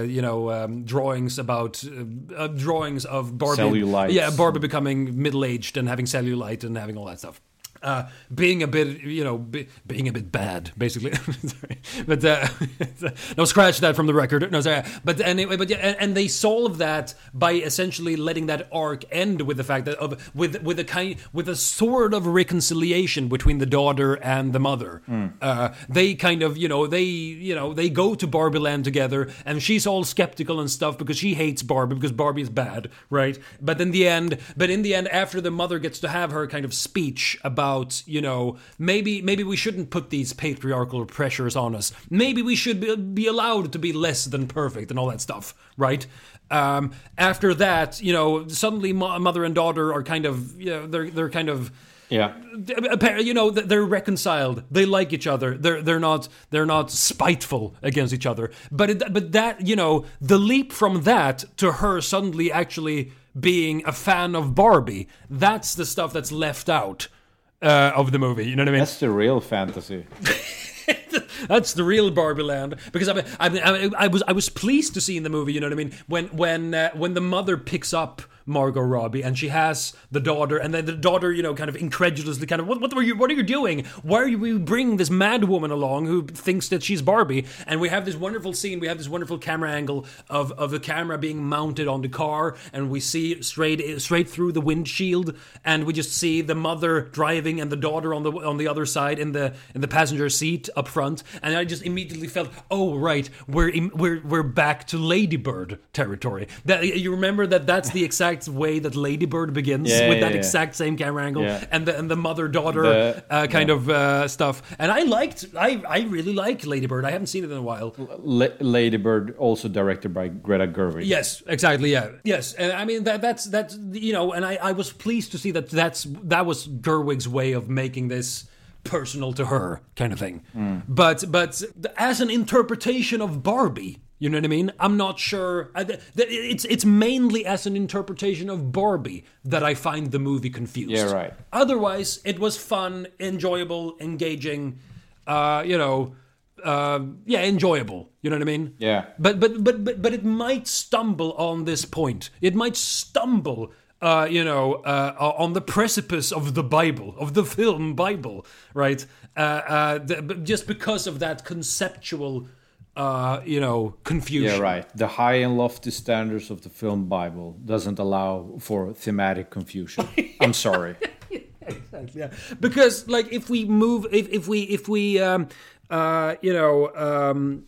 uh, you know um, drawings about uh, uh, drawings of Barbie Cellulite. yeah Barbie becoming middle aged and having cellulite and having all that stuff. Uh, being a bit, you know, be, being a bit bad, basically. sorry. But uh, no, scratch that from the record. No, sorry. But anyway, but yeah, and, and they solve that by essentially letting that arc end with the fact that of with with a kind with a sort of reconciliation between the daughter and the mother. Uh, they kind of, you know, they you know they go to Barbie Land together, and she's all skeptical and stuff because she hates Barbie because Barbie is bad, right? But in the end, but in the end, after the mother gets to have her kind of speech about, you know, maybe maybe we shouldn't put these patriarchal pressures on us. Maybe we should be, be allowed to be less than perfect and all that stuff, right? Um, after that, you know, suddenly mo- mother and daughter are kind of, you know, they're they're kind of yeah, you know they're reconciled. They like each other. They're they're not they're not spiteful against each other. But it, but that you know the leap from that to her suddenly actually being a fan of Barbie that's the stuff that's left out uh, of the movie you know what I mean that's the real fantasy. that's the real Barbie Land because I, I, I was I was pleased to see in the movie, you know what I mean, when when uh, when the mother picks up Margot Robbie and she has the daughter, and then the daughter, you know, kind of incredulously, kind of, what what were you what are you doing? Why are you bringing this mad woman along who thinks that she's Barbie? And we have this wonderful scene, we have this wonderful camera angle of of the camera being mounted on the car, and we see straight straight through the windshield, and we just see the mother driving and the daughter on the on the other side in the in the passenger seat up front, and I just immediately felt, oh right, we're we're we're back to Ladybird territory. That you remember that that's the exact way that Ladybird begins Yeah, with yeah, that yeah. exact same camera angle and the and the mother daughter uh, kind of uh, stuff. And I liked, I I really like Ladybird. I haven't seen it in a while. La- Ladybird, also directed by Greta Gerwig. Yes, exactly. Yeah, yes, and I mean that that's that's you know, and I I was pleased to see that that's that was Gerwig's way of making this personal to her kind of thing. But but as an interpretation of Barbie. You know what I mean? I'm not sure. I, th- th- it's it's mainly as an interpretation of Barbie that I find the movie confused. Yeah, right. Otherwise, it was fun, enjoyable, engaging. Uh, you know, uh, yeah, enjoyable. You know what I mean? Yeah. But but but but but it might stumble on this point. It might stumble, uh, you know, uh, on the precipice of the Bible, of the film Bible, right? Uh, uh, th- just because of that conceptual, uh, you know, confusion. Yeah, right. The high and lofty standards of the film Bible doesn't allow for thematic confusion. I'm sorry. yeah because like if we move if, if we if we um uh you know um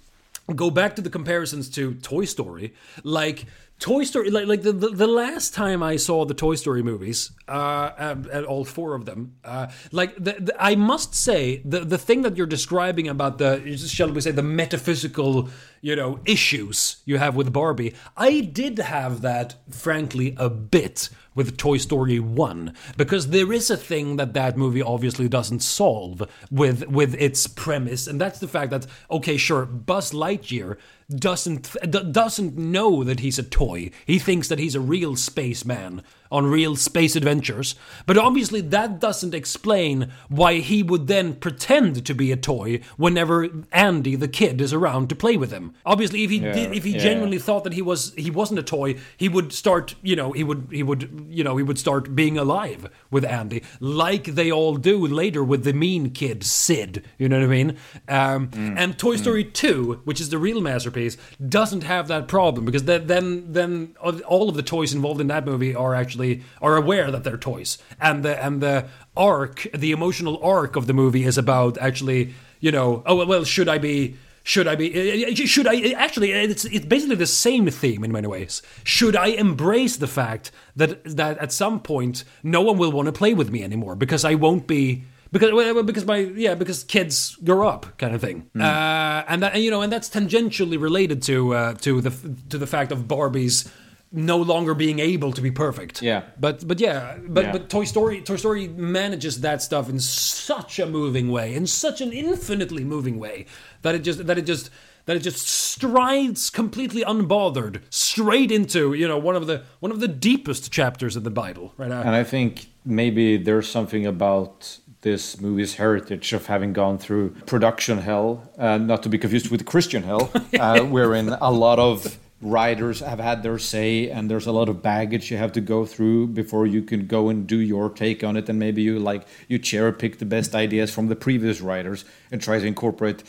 go back to the comparisons to toy story like Toy Story, like like the, the, the last time I saw the Toy Story movies, uh, and, and all four of them, uh, like the, the, I must say the the thing that you're describing about the shall we say the metaphysical you know issues you have with Barbie, I did have that frankly a bit with Toy Story 1 because there is a thing that that movie obviously doesn't solve with with its premise and that's the fact that okay sure Buzz Lightyear doesn't doesn't know that he's a toy. He thinks that he's a real spaceman on real space adventures. But obviously, that doesn't explain why he would then pretend to be a toy whenever Andy, the kid, is around to play with him. Obviously, if he Yeah, did, if he yeah. genuinely thought that he was he wasn't a toy, he would start, you know, he would he would you know he would start being alive with Andy, like they all do later with the mean kid Sid. You know what I mean? Um, Mm. And Toy Story Two, which is the real masterpiece, doesn't have that problem because then then then all of the toys involved in that movie are actually are aware that they're toys, and the and the arc, the emotional arc of the movie is about actually, you know, oh well, should I be should I be? Eh, eh, eh, should I actually? It's it's basically the same theme in many ways. Should I embrace the fact that that at some point no one will want to play with me anymore because I won't be because because my yeah because kids grow up kind of thing hmm. uh, and that and, you know and that's tangentially related to uh, to the to the fact of Barbie's no longer being able to be perfect. Yeah. But but yeah, but Yeah. but Toy Story Toy Story manages that stuff in such a moving way, in such an infinitely moving way that it just that it just that it just strides completely unbothered straight into you know one of the one of the deepest chapters of the Bible right now. And I think maybe there's something about this movie's heritage of having gone through production hell, uh, not to be confused with Christian hell, uh, wherein a lot of writers have had their say and there's a lot of baggage you have to go through before you can go and do your take on it and maybe you like you cherry pick the best ideas from the previous writers and try to incorporate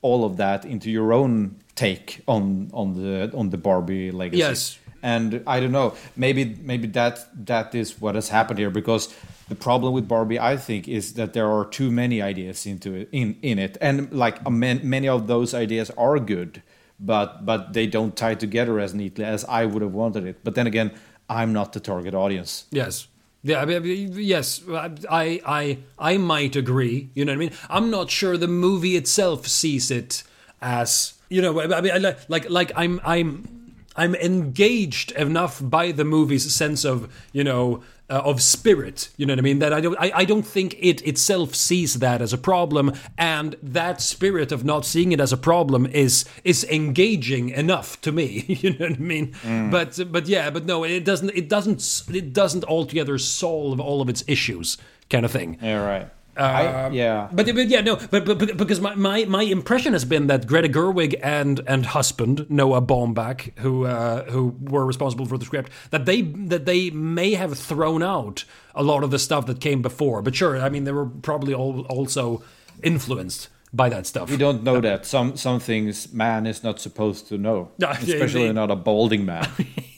all of that into your own take on on the on the Barbie legacy Yes. and I don't know. Maybe maybe that that is what has happened here because the problem with Barbie, I think, is that there are too many ideas into it in in it, and like a man, many of those ideas are good, but but they don't tie together as neatly as I would have wanted it. But then again, I'm not the target audience. Yes. Yeah, I mean, yes, I, I, I might agree. You know what I mean? I'm not sure the movie itself sees it as you know. I mean, like, like I'm, I'm, I'm engaged enough by the movie's sense of you know uh, of spirit. You know what I mean? That I don't, I, I don't think it itself sees that as a problem, and that spirit of not seeing it as a problem is is engaging enough to me. You know what I mean? But but yeah, but no, it doesn't. It doesn't. It doesn't altogether solve all of its issues, kind of thing. Yeah, right. I, yeah, But, but yeah, no, but, but but- because my, my, my impression has been that Greta Gerwig and and husband Noah Baumbach, who uh, who were responsible for the script, that they that they may have thrown out a lot of the stuff that came before. But sure, I mean they were probably all also influenced by that stuff. we don't know that some some things man is not supposed to know, especially not a balding man.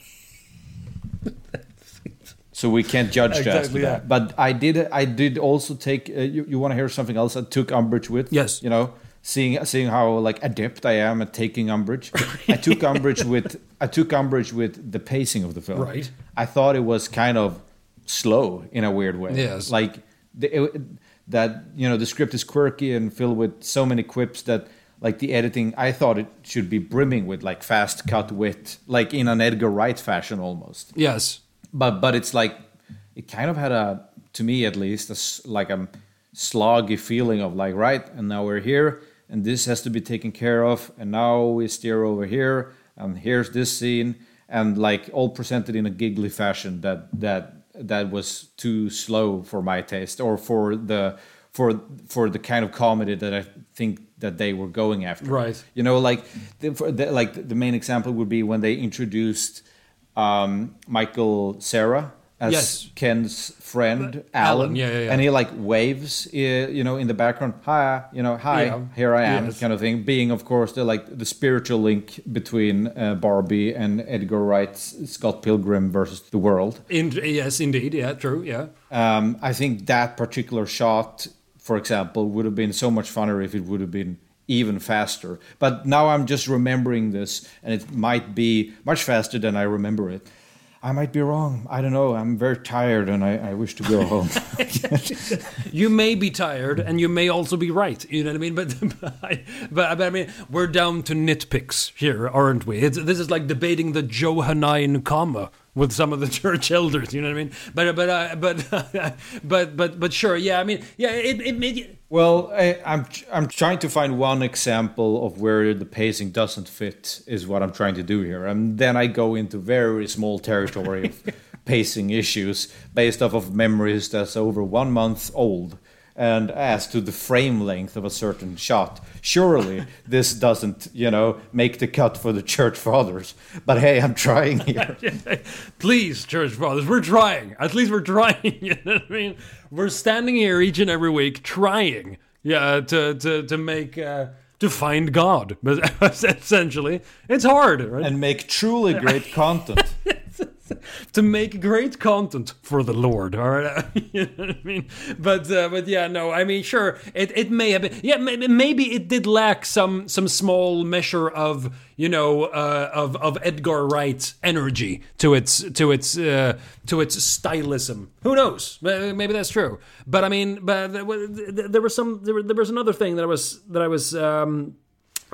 so we can't judge Exactly, that. yeah. But I did I did also take. Uh, you you want to hear something else? I took umbrage with. Yes. You know, seeing seeing how like adept I am at taking umbrage. I took umbrage with I took umbrage with the pacing of the film. Right. I thought it was kind of slow in a weird way. Yes. Like the, it, that you know the script is quirky and filled with so many quips that like the editing I thought it should be brimming with like fast cut wit like in an Edgar Wright fashion almost yes, but but it's like it kind of had a to me at least a like a sloggy feeling of like right and now we're here and this has to be taken care of and now we steer over here and here's this scene and like all presented in a giggly fashion that that that was too slow for my taste or for the for for the kind of comedy that I think that they were going after Right. you know like the, for the, like the main example would be when they introduced um, Michael Cera as Yes. Ken's friend Alan, Alan, yeah, yeah, yeah. and he like waves, you know, in the background, hi, you know, hi, Yeah. here I am, Yes. kind of thing. Being, of course, the like the spiritual link between uh, Barbie and Edgar Wright's Scott Pilgrim versus the World. in, yes, indeed, yeah, true, yeah. Um, I think that particular shot, for example, would have been so much funner if it would have been even faster. But now I'm just remembering this, and it might be much faster than I remember it. I might be wrong. I don't know. I'm very tired and I, I wish to go home. you may be tired and you may also be right. You know what I mean? But but, but, I mean, we're down to nitpicks here, aren't we? It's, this is like debating the Johannine comma with some of the church elders. You know what I mean? But but uh, but but but but sure, yeah. I mean, yeah. It it made. Well, I, I'm I'm trying to find one example of where the pacing doesn't fit. Is what I'm trying to do here, and then I go into very small territory of pacing issues based off of memories that's over one month old and as to the frame length of a certain shot. Surely this doesn't, you know, make the cut for the church fathers. But hey, I'm trying here. Please, church fathers, we're trying. At least we're trying. You know what I mean? We're standing here each and every week trying, yeah, to to to make. Uh, to find God, but essentially, it's hard, right? And make truly great content. To make great content for the Lord. All right, you know I mean. But uh, but yeah, no, I mean, sure, it, it may have been. Yeah, maybe it did lack some some small measure of you know uh, of of Edgar Wright's energy to its to its uh, to its stylism. Who knows? Maybe that's true. But I mean, but there was some there, was another thing that I was that I was. Um,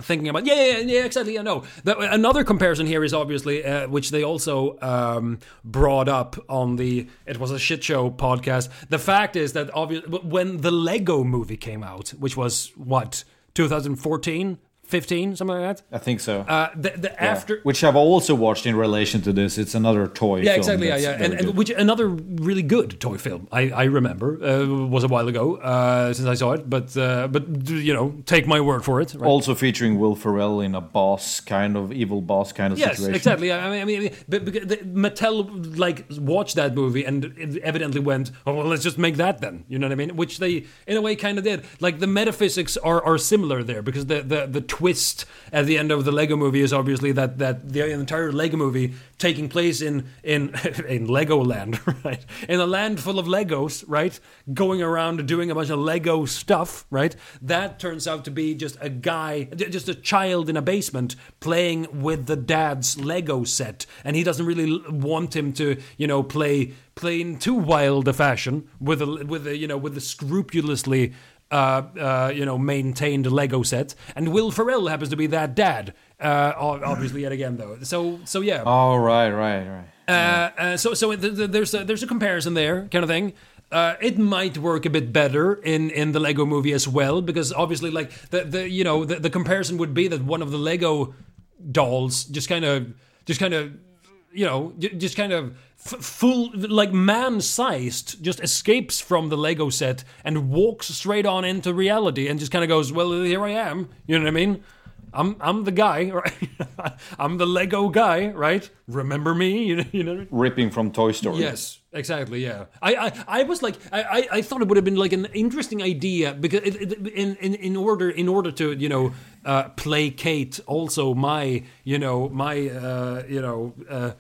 thinking about yeah yeah yeah exactly yeah no. The, another comparison here is obviously uh, which they also um, brought up on the it was a shit show podcast. The fact is that obviously when the lego movie came out which was what 2014 15, something like that. I think so. Uh, the, the yeah. after which I've also watched in relation to this. It's another toy. Yeah, exactly. Yeah, yeah, and, and, which another really good toy film. I, I remember uh, was a while ago uh, since I saw it, but uh, but you know, take my word for it. Right? Also featuring Will Ferrell in a boss kind of evil boss kind of yes, situation. Yes, exactly. I mean, I mean, but, but Mattel like watched that movie and evidently went, "Oh, well, let's just make that then." You know what I mean? Which they, in a way, kind of did. Like the metaphysics are are similar there because the the the twist at the end of the Lego movie is obviously that that the entire Lego movie taking place in in in Legoland, right? In a land full of Legos, right? Going around doing a bunch of Lego stuff, right? That turns out to be just a guy, just a child in a basement playing with the dad's Lego set, and he doesn't really want him to, you know, play play in too wild a fashion with a with a you know with a scrupulously uh, uh, you know, maintained Lego set, and Will Ferrell happens to be that dad. Uh, obviously, yet again though. So, so yeah. Oh right, right, right. Uh, uh, so, so there's a, there's a comparison there, kind of thing. Uh, it might work a bit better in, in the Lego movie as well, because obviously, like the, the you know the, the comparison would be that one of the Lego dolls just kind of just kind of you know just kind of full like man-sized just escapes from the lego set and walks straight on into reality and just kind of goes well here i am. You know what i mean I'm I'm the guy, right? I'm the Lego guy, right? Remember me? You know, you know. Ripping from Toy Story. Yes, exactly. Yeah, I I, I was like, I, I thought it would have been like an interesting idea because it, it, in in in order in order to you know uh, placate also my you know my uh, you know. Uh,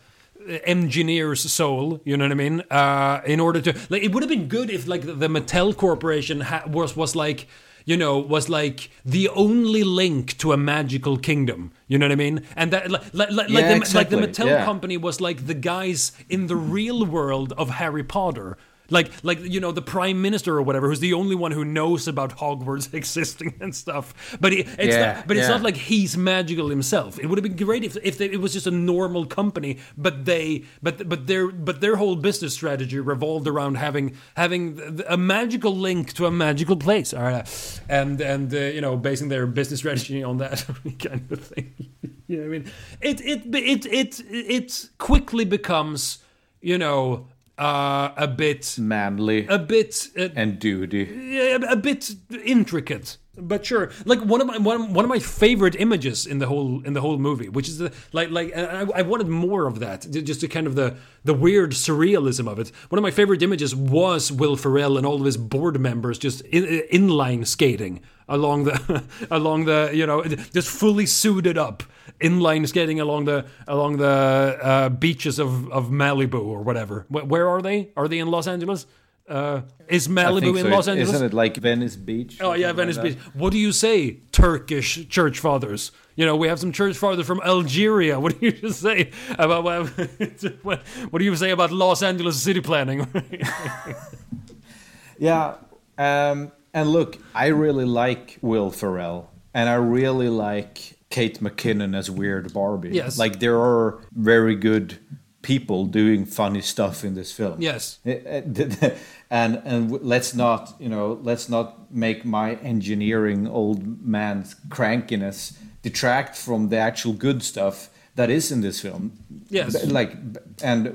engineer's soul. You know what I mean? Uh, in order to like, it would have been good if like the Mattel Corporation ha- was was like you know was like the only link to a magical kingdom. You know what I mean? And that like like, like, yeah, the, exactly. like the Mattel yeah. company was like the guys in the real world of Harry Potter like like you know the prime minister or whatever, who's the only one who knows about Hogwarts existing and stuff. But it, it's yeah, not, but it's not like he's magical himself. It would have been great if if they, it was just a normal company, but they but but their but their whole business strategy revolved around having having a magical link to a magical place. All right, and and uh, you know basing their business strategy on that kind of thing. you know what I mean? It it it it it quickly becomes you know uh, a bit manly, a bit uh, and duty, a, a bit intricate. But sure, like one of my one, one of my favorite images in the whole in the whole movie, which is the like like I, I wanted more of that, just to kind of the the weird surrealism of it. One of my favorite images was Will Ferrell and all of his board members just in, inline skating along the along the you know just fully suited up inline skating along the along the uh, beaches of, of Malibu or whatever. Where are they? Are they in Los Angeles? Uh, is Malibu think in. Los Angeles? Isn't it like Venice Beach? Oh yeah, Venice like Beach. What do you say, Turkish church fathers? You know, we have some church fathers from Algeria. What do you just say about what, what, what do you say about Los Angeles city planning? Yeah, um, and look, I really like Will Ferrell, and I really like Kate McKinnon as Weird Barbie. Yes. like there are very good people doing funny stuff in this film. yes. and and let's not you know let's not make my engineering old man's crankiness detract from the actual good stuff that is in this film. Yes. Like and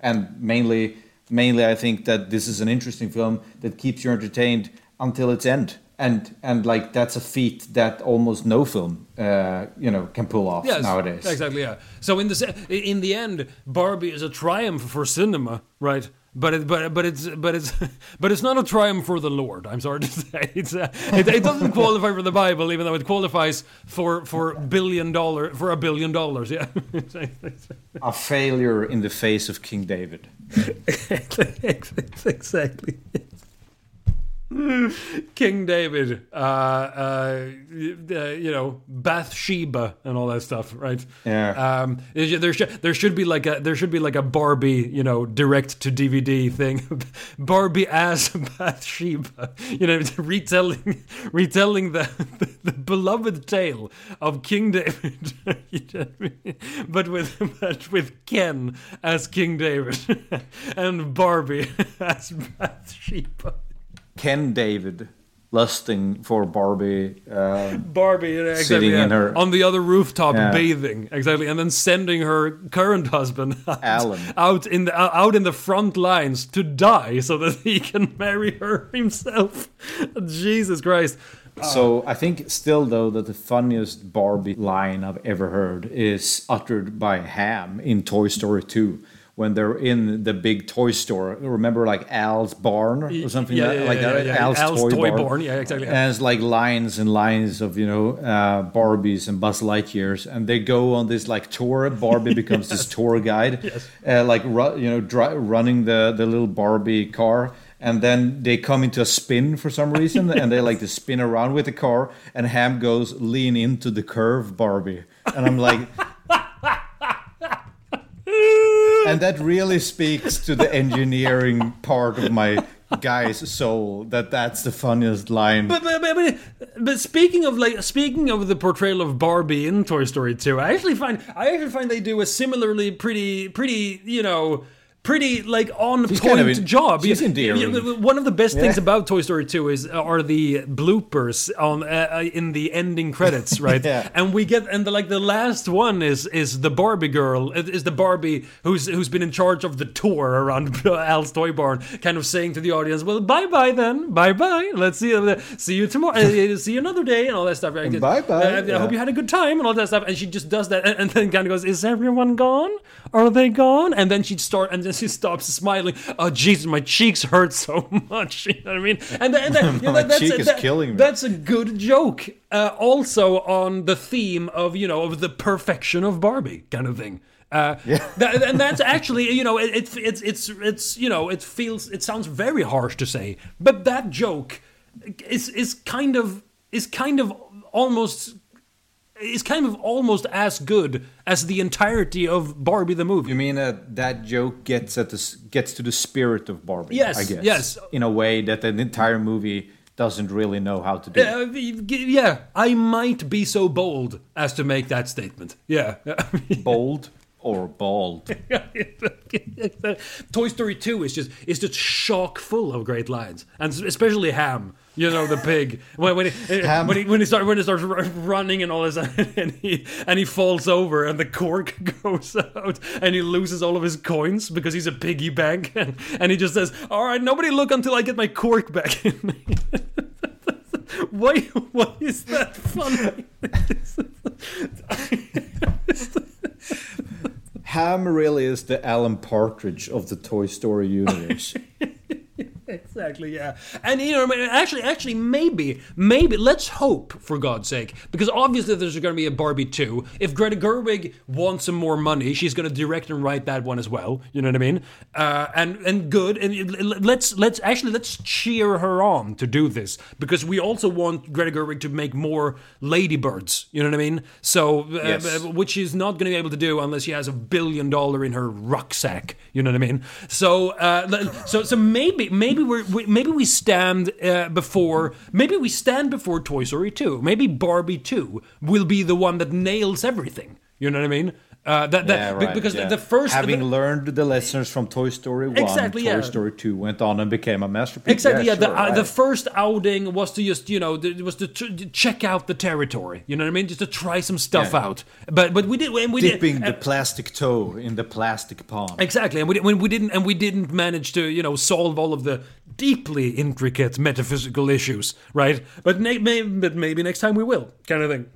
and mainly mainly I think that this is an interesting film that keeps you entertained until its end. And and like that's a feat that almost no film uh, you know can pull off Yes, nowadays. Exactly. Yeah. So in the in the end, Barbie is a triumph for cinema, right? But it, but but it's but it's but it's not a triumph for the Lord. I'm sorry to say, it's uh it, it doesn't qualify for the Bible, even though it qualifies for for billion dollar for a billion dollars. Yeah. A failure in the face of King David. exactly. King David, uh, uh, you know, Bathsheba, and all that stuff, right? Yeah. Um, there should there should be like a there should be like a Barbie, you know, direct to DVD thing, Barbie as Bathsheba, you know, retelling retelling the, the, the beloved tale of King David, you know I mean? but with but with Ken as King David and Barbie as Bathsheba. Ken David lusting for Barbie. Uh, Barbie know, exactly, Sitting yeah, in her- on the other rooftop Yeah. bathing exactly and then sending her current husband out, Alan. out in the out in the front lines to die so that he can marry her himself jesus christ so I think still though that the funniest Barbie line I've ever heard is uttered by Ham in Toy Story 2 when they're in the big toy store. Remember like Al's barn or something yeah, like, yeah, like yeah, that? yeah. Al's, Al's toy, toy barn. barn, yeah, exactly. And it's like lines and lines of you know uh, Barbies and Buzz Lightyears, and they go on this like tour. Barbie becomes this tour guide, uh, like ru- you know dri- running the the little Barbie car. And then they come into a spin for some reason, and they like to spin around with the car. And Ham goes lean into the curve, Barbie, and I'm like, and that really speaks to the engineering part of my guy's soul. That that's the funniest line. but, but, but, but, speaking of like speaking of the portrayal of Barbie in Toy Story 2, I actually find I actually find they do a similarly pretty pretty you know pretty like on point kind of in- job. she's endearing. One of the best things about Toy Story 2 is are the bloopers on uh, uh, in the ending credits, right? Yeah. And we get and the, like the last one is is the Barbie girl is the Barbie who's who's been in charge of the tour around Al's Toy Barn, kind of saying to the audience, "Well, bye bye then, bye bye. Let's see you see you tomorrow, uh, see you another day, and all that stuff." Right? Bye-bye, Uh, I yeah. hope you had a good time and all that stuff. And she just does that, and, and then kind of goes, "Is everyone gone? Are they gone?" And then she start and then she stops smiling. Oh Jesus, my cheeks hurt so much. You know what I mean? And, you know, My that's cheek is that- killing me. That's a good joke. Uh, also on the theme of you know of the perfection of Barbie kind of thing. Uh, that, and that's actually you know it, it, it's it's it's you know it feels it sounds very harsh to say, but that joke is is kind of is kind of almost is kind of almost as good as the entirety of Barbie the movie. You mean that that joke gets at the gets to the spirit of Barbie? Yes, I guess. yes. In a way that the entire movie doesn't really know how to do. Uh, yeah, I might be so bold as to make that statement. Yeah. Bold or bald. Toy Story 2 is just is just chock full of great lines, and especially Ham. You know the pig when when he, eh, Ham. when he when he starts when he starts running and all this, and he and he falls over and the cork goes out and he loses all of his coins because he's a piggy bank and, and he just says, "All right, nobody look until I get my cork back." in me." Why? Why is that funny? Ham really is the Alan Partridge of the Toy Story universe. Exactly, yeah. And you know, actually, actually, maybe, maybe, let's hope for God's sake, because obviously there's going to be a Barbie two. If Greta Gerwig wants some more money, she's going to direct and write that one as well. You know what I mean? Uh, and and good. And let's let's actually let's cheer her on to do this because we also want Greta Gerwig to make more Ladybirds. You know what I mean? So, uh, Yes. which she's not going to be able to do unless she has a billion dollar in her rucksack. You know what I mean? So, uh, so, so maybe, maybe we're, we, maybe we stand uh, before, maybe we stand before Toy Story two. Maybe Barbie two will be the one that nails everything. You know what I mean? Uh, that, that Yeah, right, because the- yeah. the first having the- learned the lessons from Toy Story One, Exactly, Toy yeah. Story Two went on and became a masterpiece. Exactly. Yeah. the, sure, uh, the right. first outing was to just you know th- was to tr- check out the territory. You know what I mean? Just to try some stuff out. But but we did and we dipping did the plastic toe in the plastic pond. Exactly, and we, when we didn't, and we didn't manage to, you know, solve all of the deeply intricate metaphysical issues, right? But, may, but maybe next time we will, kind of thing.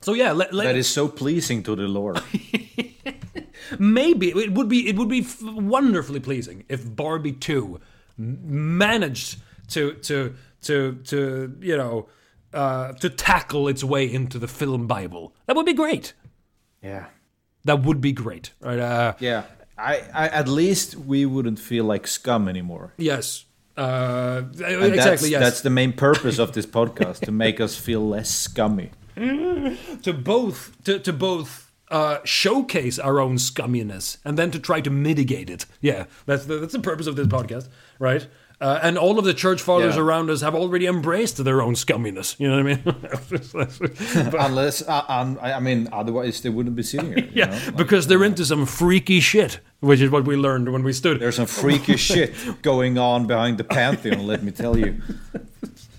So yeah, let, let, that is so pleasing to the Lord. maybe it would be it would be f- wonderfully pleasing if Barbie Two m- managed to to to to you know uh, to tackle its way into the film Bible. That would be great. yeah, That would be great, right? Uh, yeah. I, I at least we wouldn't feel like scum anymore. yes. Uh, exactly. That's, yes. that's the main purpose of this podcast to make us feel less scummy. to both to, to both uh, showcase our own scumminess and then to try to mitigate it. Yeah, that's the, that's the purpose of this podcast, right? Uh, and all of the church fathers Yeah. around us have already embraced their own scumminess. You know what I mean? Unless, uh, um, I mean, otherwise they wouldn't be sitting here. you yeah, know? Like, because they're into some freaky shit, which is what we learned when we stood. there's some freaky shit going on behind the pantheon. Let me tell you.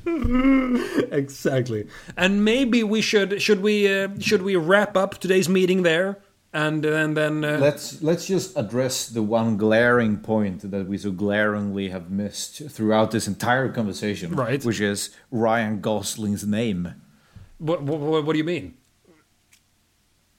exactly. And maybe we should should we uh, should we wrap up today's meeting there and and then uh, Let's let's just address the one glaring point that we so glaringly have missed throughout this entire conversation, Right. Which is Ryan Gosling's name. what, what what do you mean?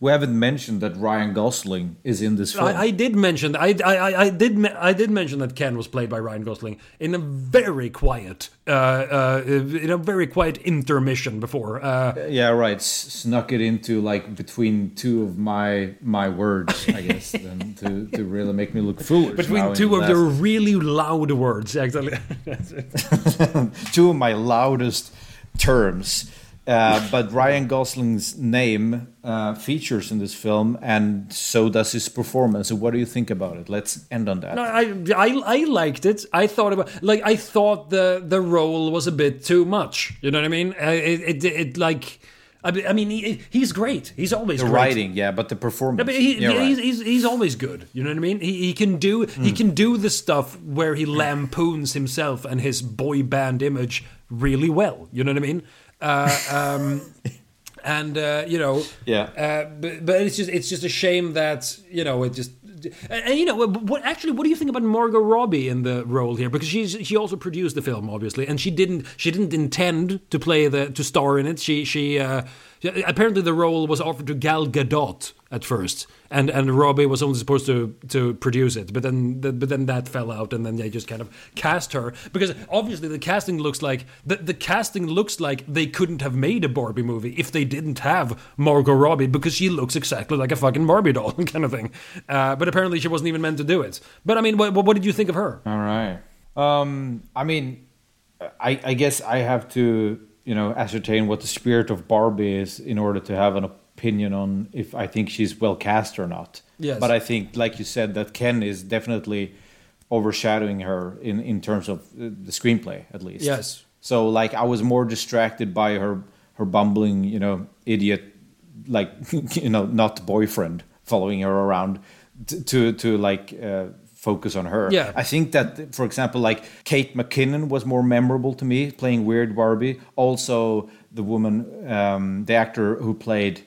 We haven't mentioned that Ryan Gosling is in this film. I, I did mention I, I, I- I did I did mention that Ken was played by Ryan Gosling in a very quiet uh, uh, in a very quiet intermission before. Uh, yeah, right. s- Snuck it into like between two of my my words, I guess, then to, to really make me look foolish. between two of the last- really loud words, actually. two of my loudest terms. Uh, but Ryan Gosling's name uh, features in this film, and so does his performance. So, what do you think about it? Let's end on that. No, I, I I liked it. I thought about like I thought the the role was a bit too much. You know what I mean? Uh, It it, it like I mean- I mean he, he's great. He's always the great. writing, yeah, but the performance. I mean, he, You're right. he's, he's, he's always good. You know what I mean? He, he can do Hmm. he can do the stuff where he lampoons himself and his boy band image really well. You know what I mean? Uh, um, and uh, you know, Yeah. Uh, but, but it's just it's just a shame that you know it just. And, and, you know what, what? Actually, what do you think about Margot Robbie in the role here? Because she's she also produced the film, obviously, and she didn't she didn't intend to play the to star in it. She she uh, apparently the role was offered to Gal Gadot at first, and and Robbie was only supposed to to produce it, but then but then that fell out, and then they just kind of cast her because obviously the casting looks like the the casting looks like they couldn't have made a Barbie movie if they didn't have Margot Robbie because she looks exactly like a fucking Barbie doll kind of thing. Uh, but apparently she wasn't even meant to do it. But I mean, what, what did you think of her? All right. Um, I mean, I, I guess I have to, you know, ascertain what the spirit of Barbie is in order to have an opinion on if I think she's well cast or not. Yes. But I think, like you said, that Ken is definitely overshadowing her in, in terms of uh, the screenplay, at least. Yes. So, like, I was more distracted by her her bumbling, you know, idiot, like, you know, not boyfriend following her around to to, to like. Uh, focus on her Yeah. I think that, for example, like Kate McKinnon was more memorable to me playing Weird Barbie. Also, the woman, um, the actor who played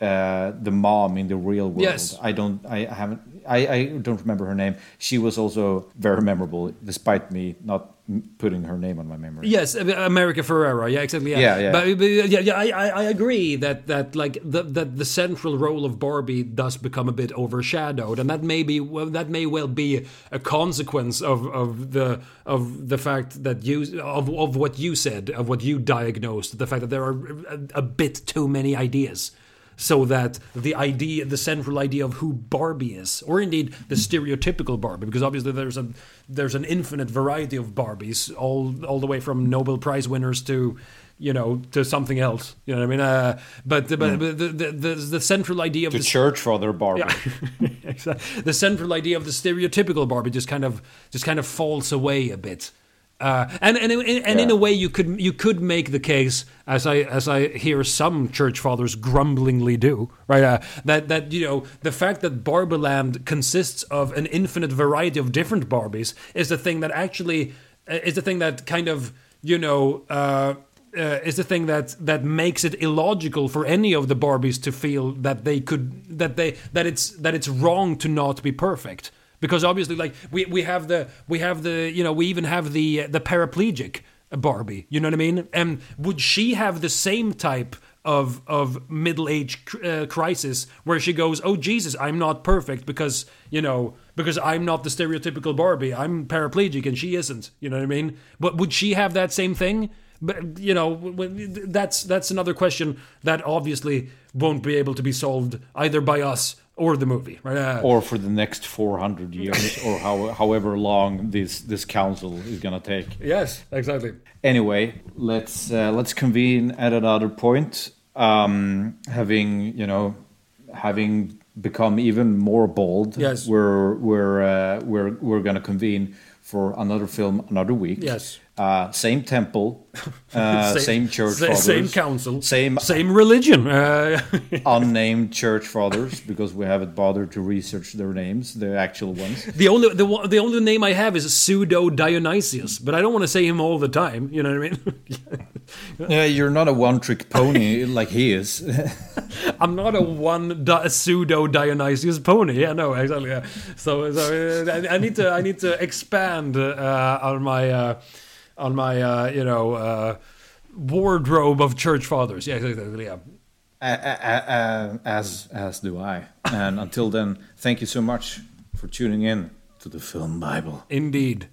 uh, the mom in the real world. Yes. I don't, I haven't, I, I don't remember her name. She was also very memorable, despite me not putting her name on my memory. Yes, uh, America Ferrera. Yeah, exactly. Yeah, Yeah, yeah. But, but yeah, yeah, I, I, I agree that that like the, that the central role of Barbie does become a bit overshadowed, and that may be well, that may well be a consequence of, of the of the fact that you of of what you said, of what you diagnosed, the fact that there are a, a bit too many ideas. So that the idea, the central idea of who Barbie is, or indeed the stereotypical Barbie, because obviously there's a there's an infinite variety of Barbies, all all the way from Nobel Prize winners to, you know, to something else. You know what I mean? Uh, but but, but the, the the the central idea of The the church father Barbie. yeah. Exactly. the central idea of the stereotypical Barbie just kind of just kind of falls away a bit. Uh, and and, and in Yeah. a way you could you could make the case as I as I hear some church fathers grumblingly do right uh, that that you know the fact that Barbieland consists of an infinite variety of different Barbies is the thing that actually uh, is the thing that kind of you know uh, uh, is the thing that that makes it illogical for any of the Barbies to feel that they could that they that it's that it's wrong to not be perfect because obviously like we, we have the we have the you know we even have the uh, the paraplegic Barbie you know what I mean? And would she have the same type of of middle age uh, crisis where she goes oh Jesus I'm not perfect because you know because I'm not the stereotypical Barbie. I'm paraplegic and she isn't you know what I mean? But would she have that same thing? But you know that's that's another question that obviously won't be able to be solved either by us or the movie right? Uh, or for the next 400 years or how, however long this this council is going to take. Yes exactly. Anyway let's uh, let's convene at another point. Um having you know having become even more bold Yes. we're we're uh, we're we're going to convene for another film another week. Yes. Uh same temple uh same, church sa- fathers same council same same religion uh, unnamed church fathers because we haven't bothered to research their names the actual ones the only the, one- the only name I have is pseudo Dionysius but I don't want to say him all the time you know what I mean yeah you're not a one trick pony like he is I'm not a one di- pseudo Dionysius pony. Yeah, no, exactly. Yeah. So, so uh, I, I need to I need to expand uh, on my uh, on my uh, you know uh, wardrobe of church fathers. Yeah, exactly. Yeah. Uh, as as do I. And until then, thank you so much for tuning in to the Film Bible. Indeed.